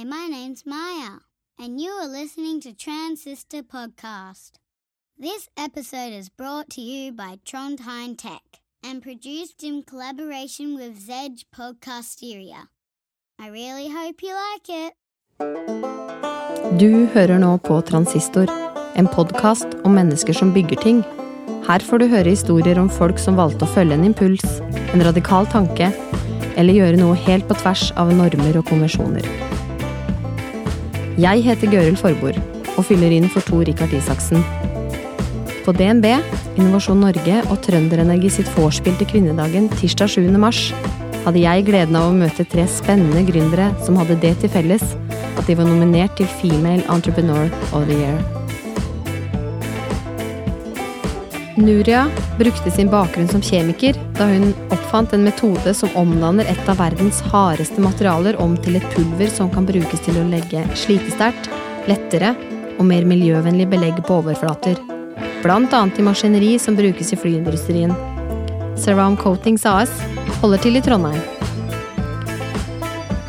Hi, my name's Maya, and you are listening to Transistor Podcast. This episode is brought to you by Trondheim Tech and produced in collaboration with Zedge Podcasteria. I really hope you like it. Du hører nå på Transistor, en podkast om mennesker som bygger ting. Her får du høre historier om folk som valgte å følge en impuls, en radikal tanke, eller gjøre noe helt på tvers av normer og konvensjoner. Jeg heter Gøril Forbord og fyller inn for Tor Rikard Isaksen. På DNB, Innovasjon Norge og Trønderenergi sitt vorspiel til kvinnedagen tirsdag 7. mars hadde jeg gleden av å møte tre spennende gründere som hadde det til felles at de var nominert til Female Entrepreneur of the Year. Nuria brukte sin bakgrunn som kjemiker da hun oppfant en metode som omdanner et av verdens hardeste materialer om til et pulver som kan brukes til å legge slitesterkt, lettere og mer miljøvennlig belegg på overflater. Blant annet i maskineri som brukes i flyindustrien. Surround Coatings AS holder til i Trondheim.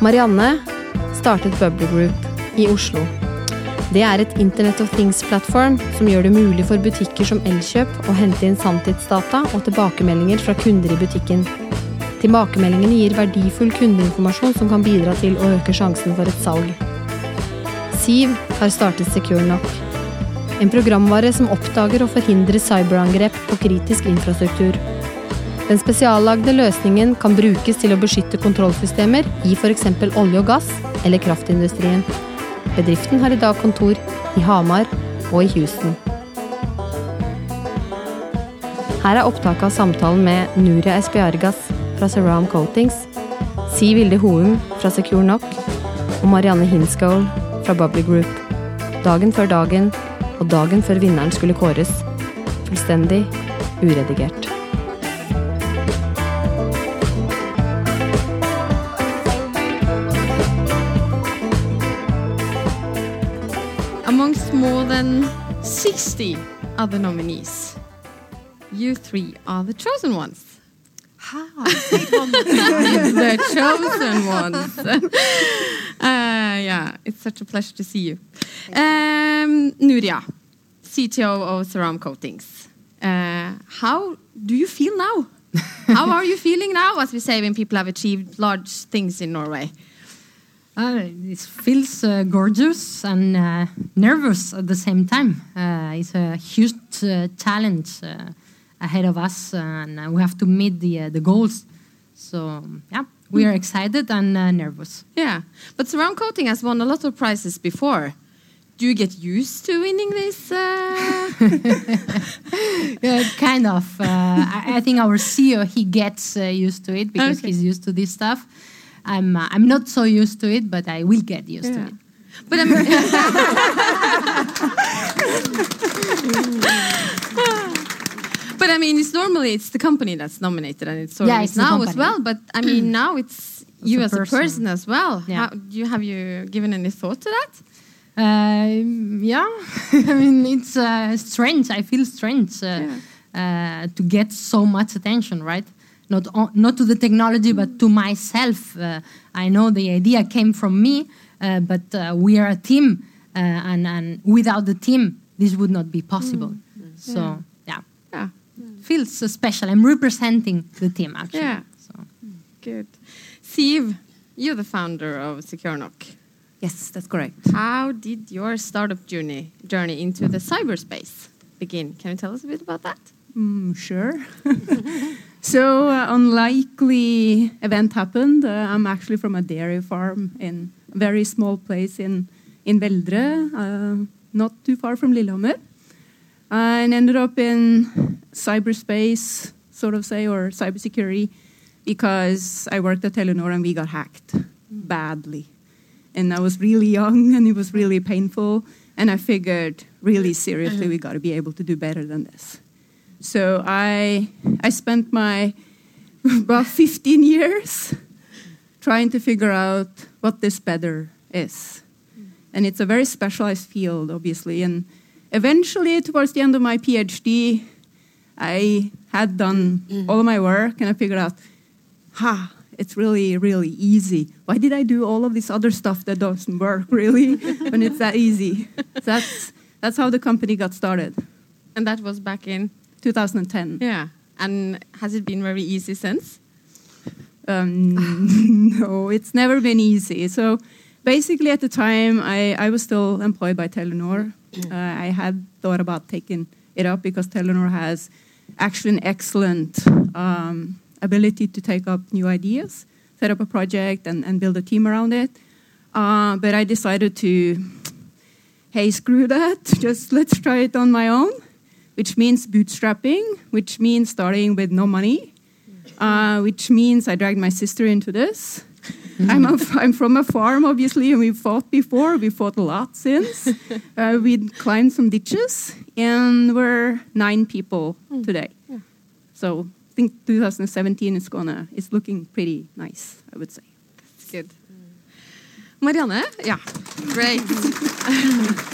Marianne startet Bubble Group i Oslo. Det er et Internet of Things-plattform som gjør det mulig for butikker som Elkjøp å hente inn sanntidsdata og tilbakemeldinger fra kunder i butikken. Tilbakemeldingene gir verdifull kundeinformasjon som kan bidra til å øke sjansen for et salg. Siv har startet SecureNock. En programvare som oppdager og forhindrer cyberangrep på kritisk infrastruktur. Den spesiallagde løsningen kan brukes til å beskytte kontrollsystemer i f.eks. olje og gass eller kraftindustrien. Bedriften har i dag kontor i Hamar og i Houston. Her er opptaket av samtalen med Nuria Espiargas fra Ceram Coatings, Siv Vilde Houm fra Secure Knock og Marianne Hinskål fra Bubbly Group. Dagen før dagen og dagen før vinneren skulle kåres. Fullstendig uredigert. Amongst more than 60 other nominees, you three are the chosen ones. How? the chosen ones. uh, yeah, it's such a pleasure to see you. Um, Nuria, CTO of Seram Coatings. Uh, how do you feel now? how are you feeling now, as we say when people have achieved large things in Norway? Uh, it feels uh, gorgeous and uh, nervous at the same time. Uh, it's a huge uh, challenge uh, ahead of us, and we have to meet the the goals. So yeah, we are excited and nervous. Yeah, but Seram Coating has won a lot of prizes before. Do you get used to winning this? yeah, kind of. I, I, think our CEO he gets used to it because okay. he's used to this stuff. I'm uh, I'm not so used to it, but I will get used yeah. to it. But I mean, but I mean, it's normally it's the company that's nominated, and it's sort yeah, it's now as well. But I mean, now it's, it's you a as person. a person as well. Yeah. How, do you have you given any thought to that? Uh, yeah, I mean it's uh, strange. I feel strange uh, Yeah. uh, to get so much attention, right? Not on, not to the technology, but to myself. Uh, I know the idea came from me, uh, but uh, we are a team, uh, and and without the team, this would not be possible. So yeah, Yeah. feels uh, special. I'm representing the team actually. Yeah. So. Good. Steve, you're the founder of SecureNok. Yes, that's correct. How did your startup journey journey into the cyberspace begin? Can you tell us a bit about that? Mm, sure. so, uh, unlikely event happened. Uh, I'm actually from a dairy farm in a very small place in in Veldre, uh, not too far from Lillehammer, and ended up in cyberspace, sort of say, or cybersecurity, because I worked at Telenor and we got hacked badly, and I was really young and it was really painful, and I figured really seriously we got to be able to do better than this. So I I spent my about 15 years trying to figure out what this better is. And it's a very specialized field, obviously. And eventually, towards the end of my PhD, I had done mm. all of my work and I figured out, ha, it's really, really easy. Why did I do all of this other stuff that doesn't work, really, when it's that easy? So that's, that's how the company got started, And that was back in 2010. yeah. And has it been very easy since? Um, no, it's never been easy. So basically, at the time, I, I was still employed by Telenor. Uh, I had thought about taking it up because Telenor has actually an excellent um, ability to take up new ideas, set up a project, and, and build a team around it. Uh, but I decided to, hey, screw that. Just let's try it on my own, which means bootstrapping, which means starting with no money uh, which means I dragged my sister into this. I'm, a, I'm from a farm, obviously, and we've fought before. We fought a lot since. Uh, we'd climbed some ditches, and we're nine people today. So I think 2017 is gonna, it's looking pretty nice, I would say. Good. Marianne? Yeah. Great.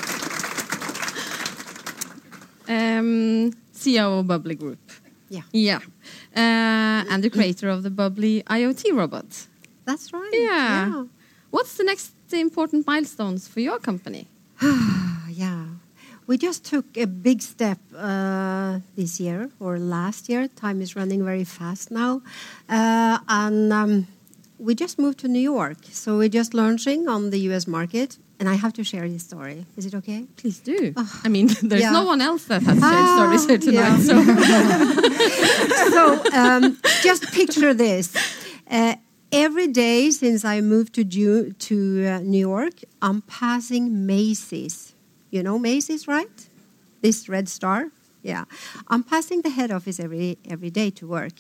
um, CEO of Bubbly Group. Yeah. Yeah. Uh, and the creator of the Bubbly IoT robot. That's right. Yeah. What's the next important milestones for your company? Yeah. yeah. We just took a big step uh, this year or last year. Time is running very fast now. Uh, and um, we just moved to New York. So we're just launching on the US market. And I have to share this story. Is it okay? Please do. I mean, there's Yeah. no one else that has shared Ah, stories here tonight. yeah. So so um, just picture this. Uh, every day since I moved to Ju- to uh, New York, I'm passing Macy's. You know Macy's, right? This red star. Yeah, I'm passing the head office every every day to work,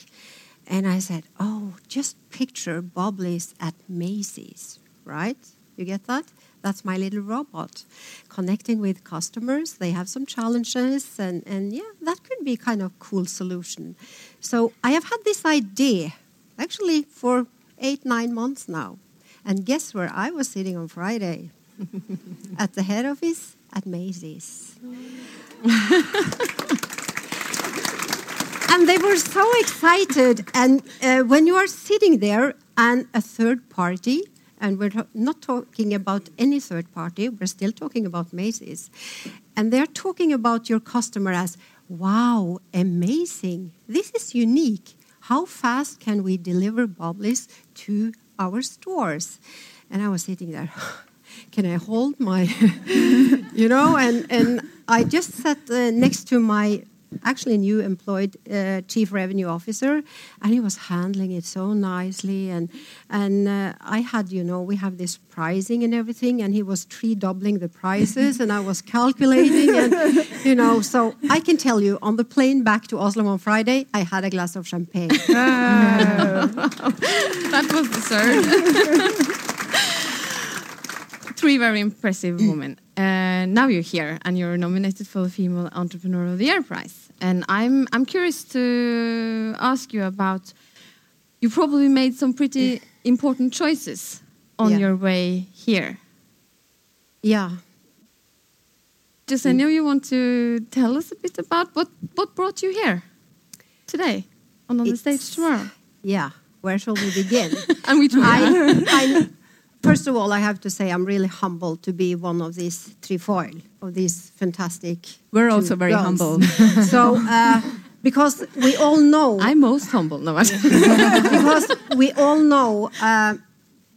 and I said, "Oh, just picture Bubblies at Macy's, right? You get that? That's my little robot connecting with customers. They have some challenges, and, and yeah, that could be kind of cool solution. So I have had this idea actually for eight, nine months now. And guess where I was sitting on Friday? at the head office at Macy's. and they were so excited. And uh, when you are sitting there and a third party, and we're not talking about any third party, we're still talking about Macy's, and they're talking about your customer as, wow, amazing, this is unique. How fast can we deliver bubblies to our stores? And I was sitting there. Can I hold my, you know, and, and I just sat uh, next to my actually a new employed uh, chief revenue officer, and he was handling it so nicely. And and uh, I had, you know, we have this pricing and everything, and he was three doubling the prices, and I was calculating, and you know, so I can tell you, on the plane back to Oslo on Friday, I had a glass of champagne. that was the deserved. Three very impressive women. Uh, now you're here and you're nominated for the Female Entrepreneur of the Year prize. And I'm I'm curious to ask you about. You probably made some pretty important choices on Yeah. your way here. yeah. Does any of you want to tell us a bit about what what brought you here today, and on the stage tomorrow? Yeah, where shall we begin? And we I, I, first of all, I have to say I'm really humbled to be one of these trefoil, of these fantastic. We're also very girls. humble. so, uh, because we all know, I'm most humble. No, because we all know uh,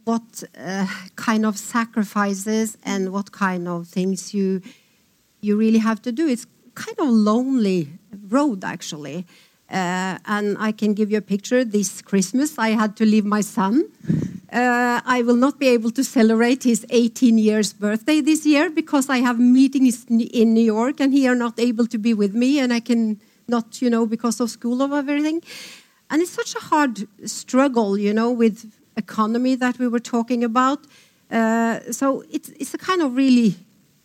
what uh, kind of sacrifices and what kind of things you you really have to do. It's kind of lonely road actually. Uh, and I can give you a picture. This Christmas, I had to leave my son. Uh, I will not be able to celebrate his 18 years birthday this year because I have meetings in New York, and he are not able to be with me, and I can not, you know, because of school of everything. And it's such a hard struggle, you know, with economy that we were talking about. Uh, so it's it's a kind of really,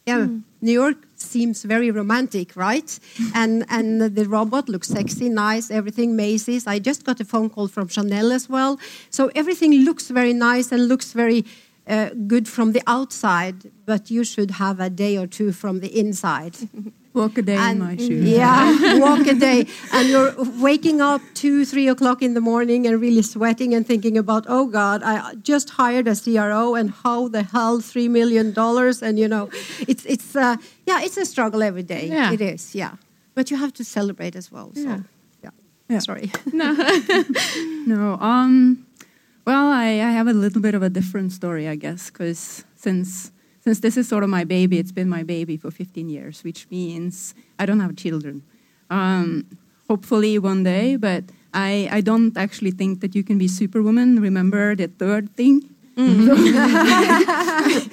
yeah. Hmm. New York seems very romantic, right? and and the robot looks sexy, nice, everything Macy's. I just got a phone call from Chanel as well. So everything looks very nice and looks very uh, good from the outside, but you should have a day or two from the inside. Walk a day in my shoes. Yeah, walk a day, and you're waking up two, three o'clock in the morning and really sweating and thinking about, oh God, I just hired a CRO, and how the hell three million dollars? And you know, it's it's uh, yeah, it's a struggle every day. Yeah. It is, yeah. But you have to celebrate as well. So, Yeah. yeah. Yeah. Sorry. No. no, um, well, I, I have a little bit of a different story, I guess, because since since this is sort of my baby, it's been my baby for 15 years, which means I don't have children. Um, hopefully one day, but I, I don't actually think that you can be superwoman. Remember the third thing? I,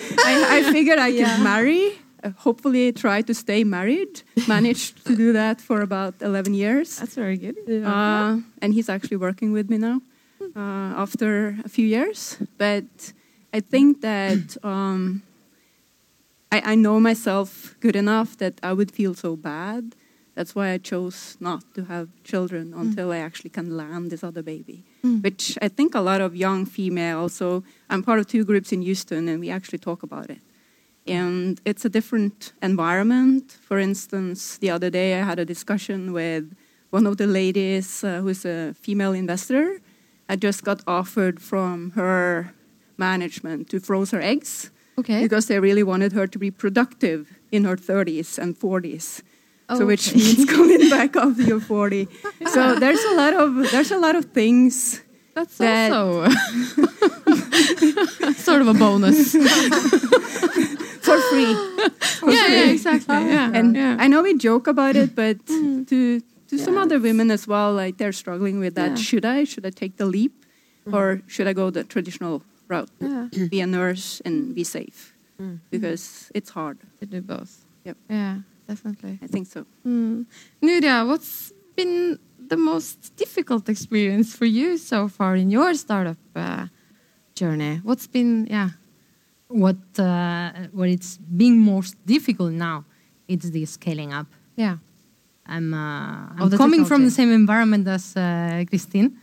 I figured I could marry, uh, hopefully try to stay married. Managed to do that for about 11 years. That's very good. Uh, and he's actually working with me now uh, after a few years. But I think that um, I, I know myself good enough that I would feel so bad. That's why I chose not to have children until I actually can land this other baby. Which I think a lot of young females, so I'm part of two groups in Houston and we actually talk about it. And it's a different environment. For instance, the other day I had a discussion with one of the ladies uh, who's a female investor. I just got offered from her management to froze her eggs Okay. because they really wanted her to be productive in her 30s and 40s. Oh, so which okay. means coming back after you're 40. So there's a lot of there's a lot of things That's that- also sort of a bonus. for free. yeah, yeah, exactly. Yeah, And yeah. I know we joke about it, but mm. to to some other women as well, like they're struggling with that. Yeah. Should I? Should I take the leap, or should I go the traditional route? yeah, Be a nurse and be safe, because it's hard. to do both. Yep. Yeah, definitely. I think so. Mm. Nuria, what's been the most difficult experience for you so far in your startup uh, journey? What's been, yeah, What uh, what it's being most difficult now, it's the scaling up. yeah, I'm, uh, I'm coming from the same environment as uh, Christine,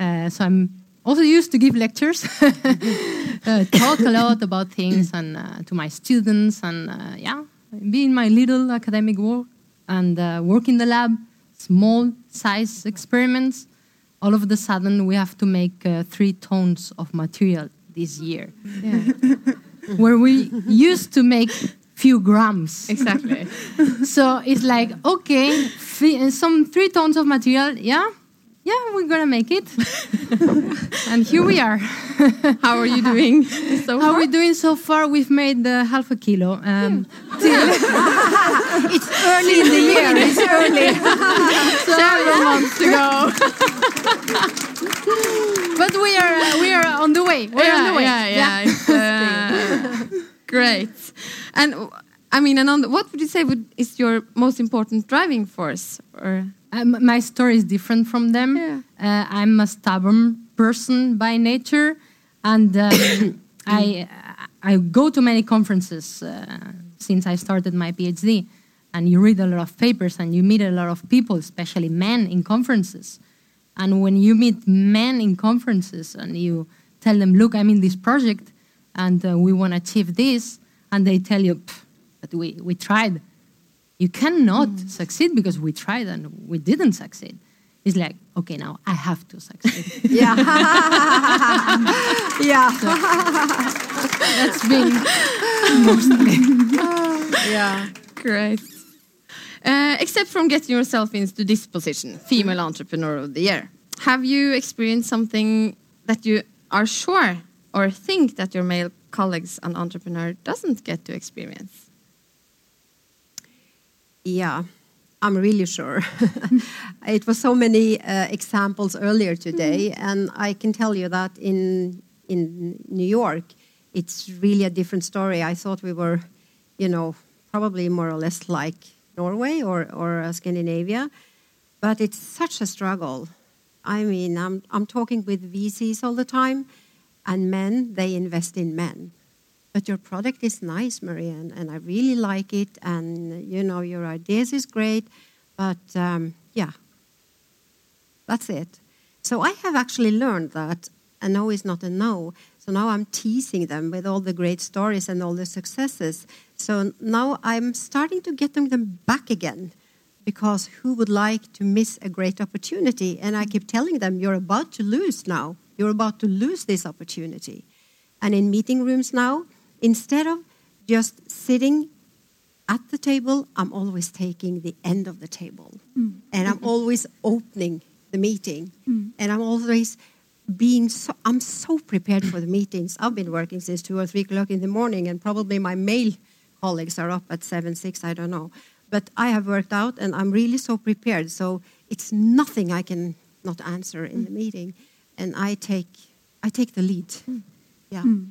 uh, so I'm also used to give lectures, uh, talk a lot about things and uh, to my students, and uh, yeah, be in my little academic world and uh, work in the lab, small size experiments. All of a sudden, we have to make uh, three tons of material this year, yeah, where we used to make few grams exactly. so it's like okay fi- some three tons of material yeah yeah we're gonna make it and here we are How are you doing so how are we doing so far we've made uh, half a kilo um, It's early in the year. It's early. Several months to go. but we are uh, we are on the way we're yeah, on the way Yeah, yeah. it's, uh, great. And I mean, and on the, what would you say would, is your most important driving force? Or Um, my story is different from them. Yeah. Uh, I'm a stubborn person by nature, and um, I I go to many conferences uh, since I started my PhD. And you read a lot of papers, and you meet a lot of people, especially men, in conferences. And when you meet men in conferences, and you tell them, "Look, I'm in this project, and uh, we want to achieve this," and they tell you, "Pff, "But we we tried." You cannot succeed because we tried and we didn't succeed. It's like, okay, now I have to succeed. Yeah. yeah. That's been mostly. Yeah. great. Uh, except from getting yourself into this position, female entrepreneur of the year, have you experienced something that you are sure or think that your male colleagues and entrepreneur doesn't get to experience? Yeah, I'm really sure. it was so many uh, examples earlier today, and I can tell you that in in New York, it's really a different story. I thought we were, you know, probably more or less like Norway or or uh, Scandinavia, but it's such a struggle. I mean, I'm I'm talking with VCs all the time, and men they invest in men but your product is nice, Marianne, and I really like it, and you know your ideas is great, but um, yeah, that's it. So I have actually learned that a no is not a no. So now I'm teasing them with all the great stories and all the successes. So now I'm starting to get them back again because who would like to miss a great opportunity? And I keep telling them, you're about to lose now. You're about to lose this opportunity. And in meeting rooms now, instead of just sitting at the table, I'm always taking the end of the table. Mm. And I'm always opening the meeting. Mm. And I'm always being so, I'm so prepared for the meetings. I've been working since two or three o'clock in the morning, and probably my male colleagues are up at seven, six, I don't know. But I have worked out, and I'm really so prepared. So it's nothing I can not answer in mm. the meeting, and I take I take the lead. Mm. Yeah. Mm.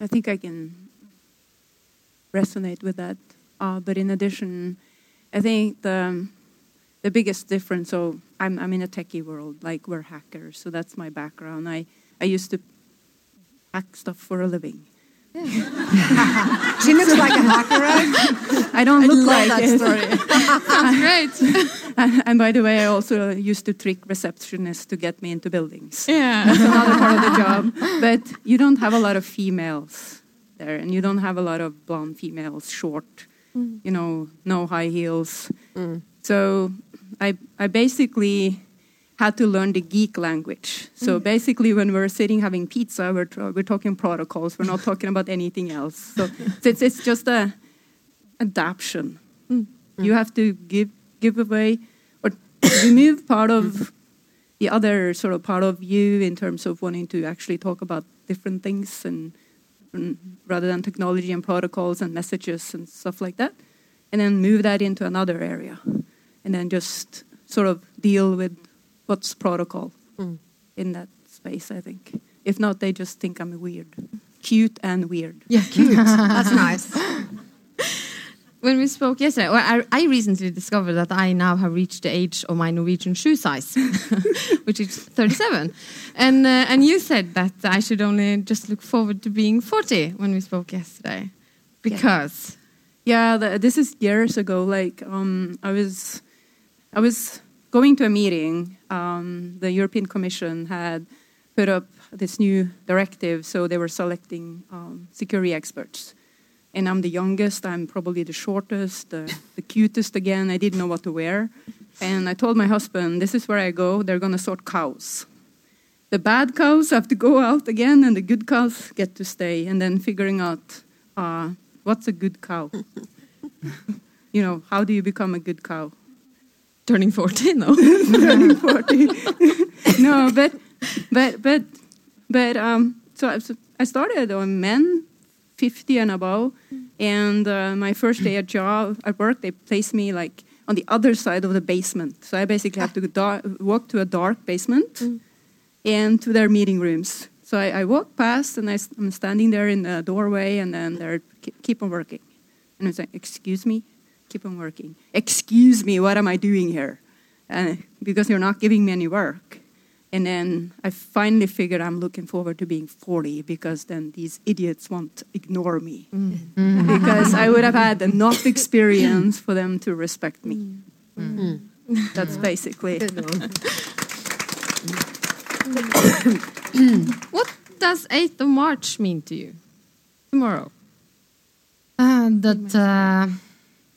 I think I can resonate with that. Uh, but in addition, I think the the biggest difference. So I'm I'm in a techie world, like we're hackers. So that's my background. I I used to hack stuff for a living. Yeah. she looks like a hacker, right? I don't I look like that it. story. Sounds great. and, and, by the way, I also used to trick receptionists to get me into buildings. Yeah, that's another part of the job. But you don't have a lot of females there, and you don't have a lot of blonde females, short, mm. you know, no high heels. Mm. So I, I basically had to learn the geek language. So mm. basically, when we're sitting having pizza, we're, we're talking protocols. We're not talking about anything else. So it's, it's just a adaptation. Mm. You have to give give away or remove part of the other sort of part of you in terms of wanting to actually talk about different things and rather than technology and protocols and messages and stuff like that, and then move that into another area, and then just sort of deal with what's protocol mm. in that space. I think. If not, they just think I'm weird, cute and weird. Yeah, cute. That's nice when we spoke yesterday, well, I, I, recently discovered that I now have reached the age of my Norwegian shoe size, which is 37. And, uh, and you said that I should only just look forward to being 40 when we spoke yesterday. Because. Yeah, the, this is years ago. Like, um, I, was, I was going to a meeting. Um, the European Commission had put up this new directive, so they were selecting um, security experts and I'm the youngest. I'm probably the shortest, the, the cutest again. I didn't know what to wear. And I told my husband, This is where I go. They're going to sort cows. The bad cows have to go out again, and the good cows get to stay. And then figuring out uh, what's a good cow. you know, how do you become a good cow? Turning 40, no. Turning 40. no, but, but, but, but, um, so I I started on men 50 and above. And uh, my first day at job at work, they placed me like on the other side of the basement. So I basically have to walk to a dark basement mm. and to their meeting rooms. So I, I walk past and I, am standing there in the doorway, and then they're keep on working. And i was like "Excuse me, keep on working. Excuse me, what am I doing here? And because you're not giving me any work." And then I finally figured I'm looking forward to being 40 because then these idiots won't ignore me. Mm. because I would have had enough experience for them to respect me. Mm. That's basically. what does 8th of March mean to you? Tomorrow? Uh, that uh,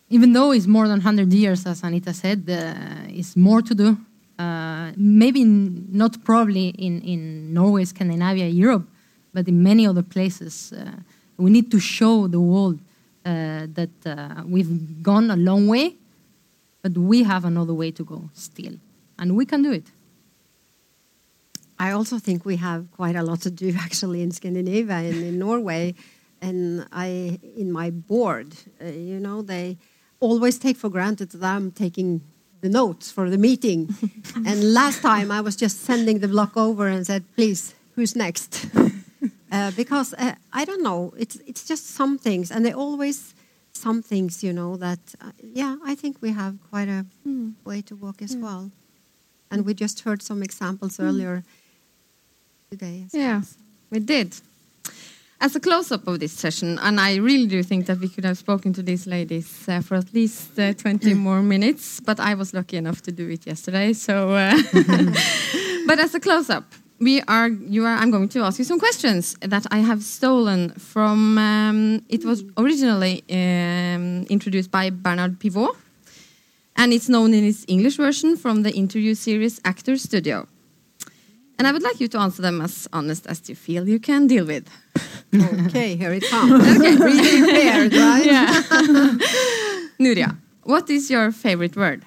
even though it's more than 100 years, as Anita said, uh, it's more to do uh, maybe not probably in, in Norway, Scandinavia, Europe, but in many other places. Uh, we need to show the world uh, that uh, we've gone a long way, but we have another way to go still, and we can do it. I also think we have quite a lot to do actually in Scandinavia and in Norway. And I, in my board, uh, you know, they always take for granted that I'm taking the notes for the meeting. and last time I was just sending the block over and said, please, who's next? uh, because uh, I don't know, it's, it's just some things, and they always some things, you know, that, uh, yeah, I think we have quite a mm. way to walk as mm. well. And we just heard some examples mm. earlier today. Yeah, we did as a close-up of this session, and I really do think that we could have spoken to these ladies uh, for at least uh, 20 mm. more minutes, but I was lucky enough to do it yesterday. So, uh, but as a close-up, we are you are I'm going to ask you some questions that I have stolen from um, it was originally um, introduced by Bernard Pivot and it's known in its English version from the interview series Actor Studio. And I would like you to answer them as honest as you feel you can deal with. Okay, here it comes. okay. Really prepared, right? Yeah. Nuria, what is your favorite word?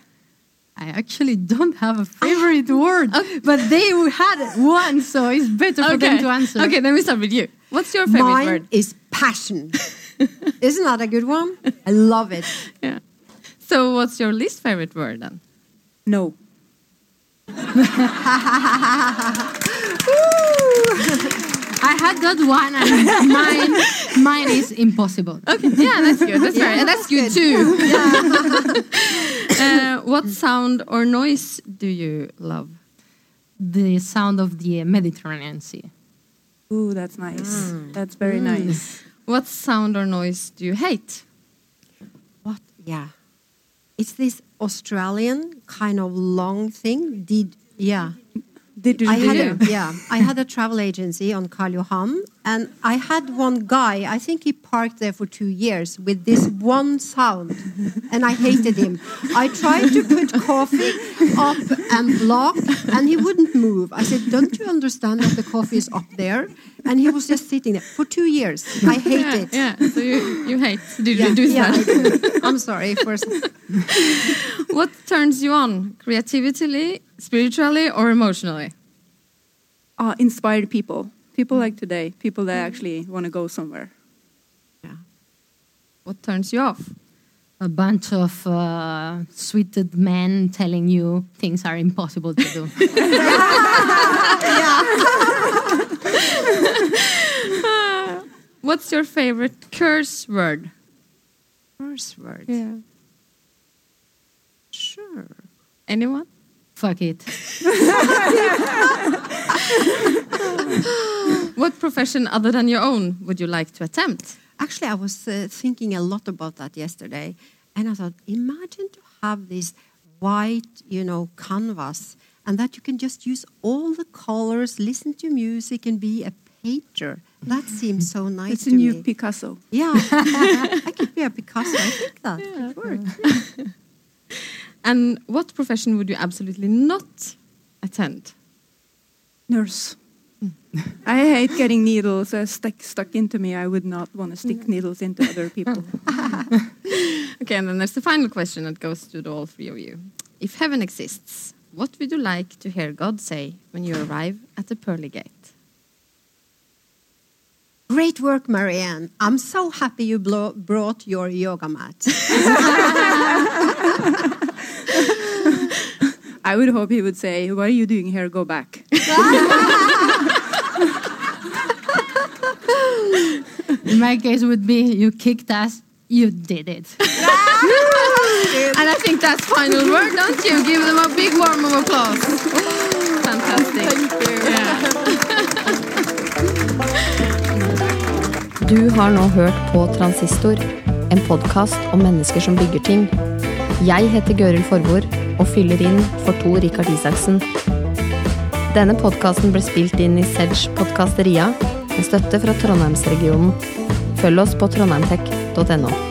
I actually don't have a favorite ah, word, but they had one, so it's better for them to answer. Okay, then we start with you. What's your favorite Mine word? is passion. Isn't that a good one? I love it. Yeah. So what's your least favorite word then? No. I had that one, and mine, mine is impossible. Okay, yeah, that's good. That's fair. And that's good, too. uh, what sound or noise do you love? The sound of the Mediterranean Sea. Ooh, that's nice. That's very nice. What sound or noise do you hate? What? Yeah. It's this Australian kind of long thing. Did yeah. Did you I do had you? a, yeah, I had a travel agency on Karl Johan, and I had one guy. I think he parked there for two years with this one sound, and I hated him. I tried to put coffee up and block, and he wouldn't move. I said, "Don't you understand that the coffee is up there?" And he was just sitting there for two years. I hate yeah, it. Yeah, so you, you hate. Did Yeah, you do yeah, that? I'm sorry for. What turns you on? Creatively, spiritually, or emotionally? Uh, inspired people. People like today. People that actually want to go somewhere. Yeah. What turns you off? A bunch of uh, sweeted men telling you things are impossible to do. What's your favorite curse word? Curse word. Yeah. Sure. Anyone? Fuck it. What profession other than your own would you like to attempt? Actually, I was uh, thinking a lot about that yesterday, and I thought, imagine to have this white, you know, canvas, and that you can just use all the colors, listen to music, and be a painter. That seems so nice It's a to new me. Picasso. yeah, I could be a Picasso. I think that could work. And what profession would you absolutely not attend? Nurse. I hate getting needles uh, stuck stuck into me. I would not want to stick needles into other people. Okay, and then there's the final question that goes to the all three of you. If heaven exists, what would you like to hear God say when you arrive at the pearly gate? Great work, Marianne. I'm so happy you brought your yoga mat. I would hope he would say, "What are you doing here? Go back." In my case, would be you kicked ass, you did it. And I think that's final word, don't you? Give them a big warm of applause. Fantastic. Du har nå hørt på Transistor, en podkast om mennesker som bygger ting. Jeg heter Gøril Forvor og fyller inn for Tor Rikard Isaksen. Denne podkasten ble spilt inn i Sedge Podkasteria med støtte fra Trondheimsregionen. Følg oss på trondheimtech.no.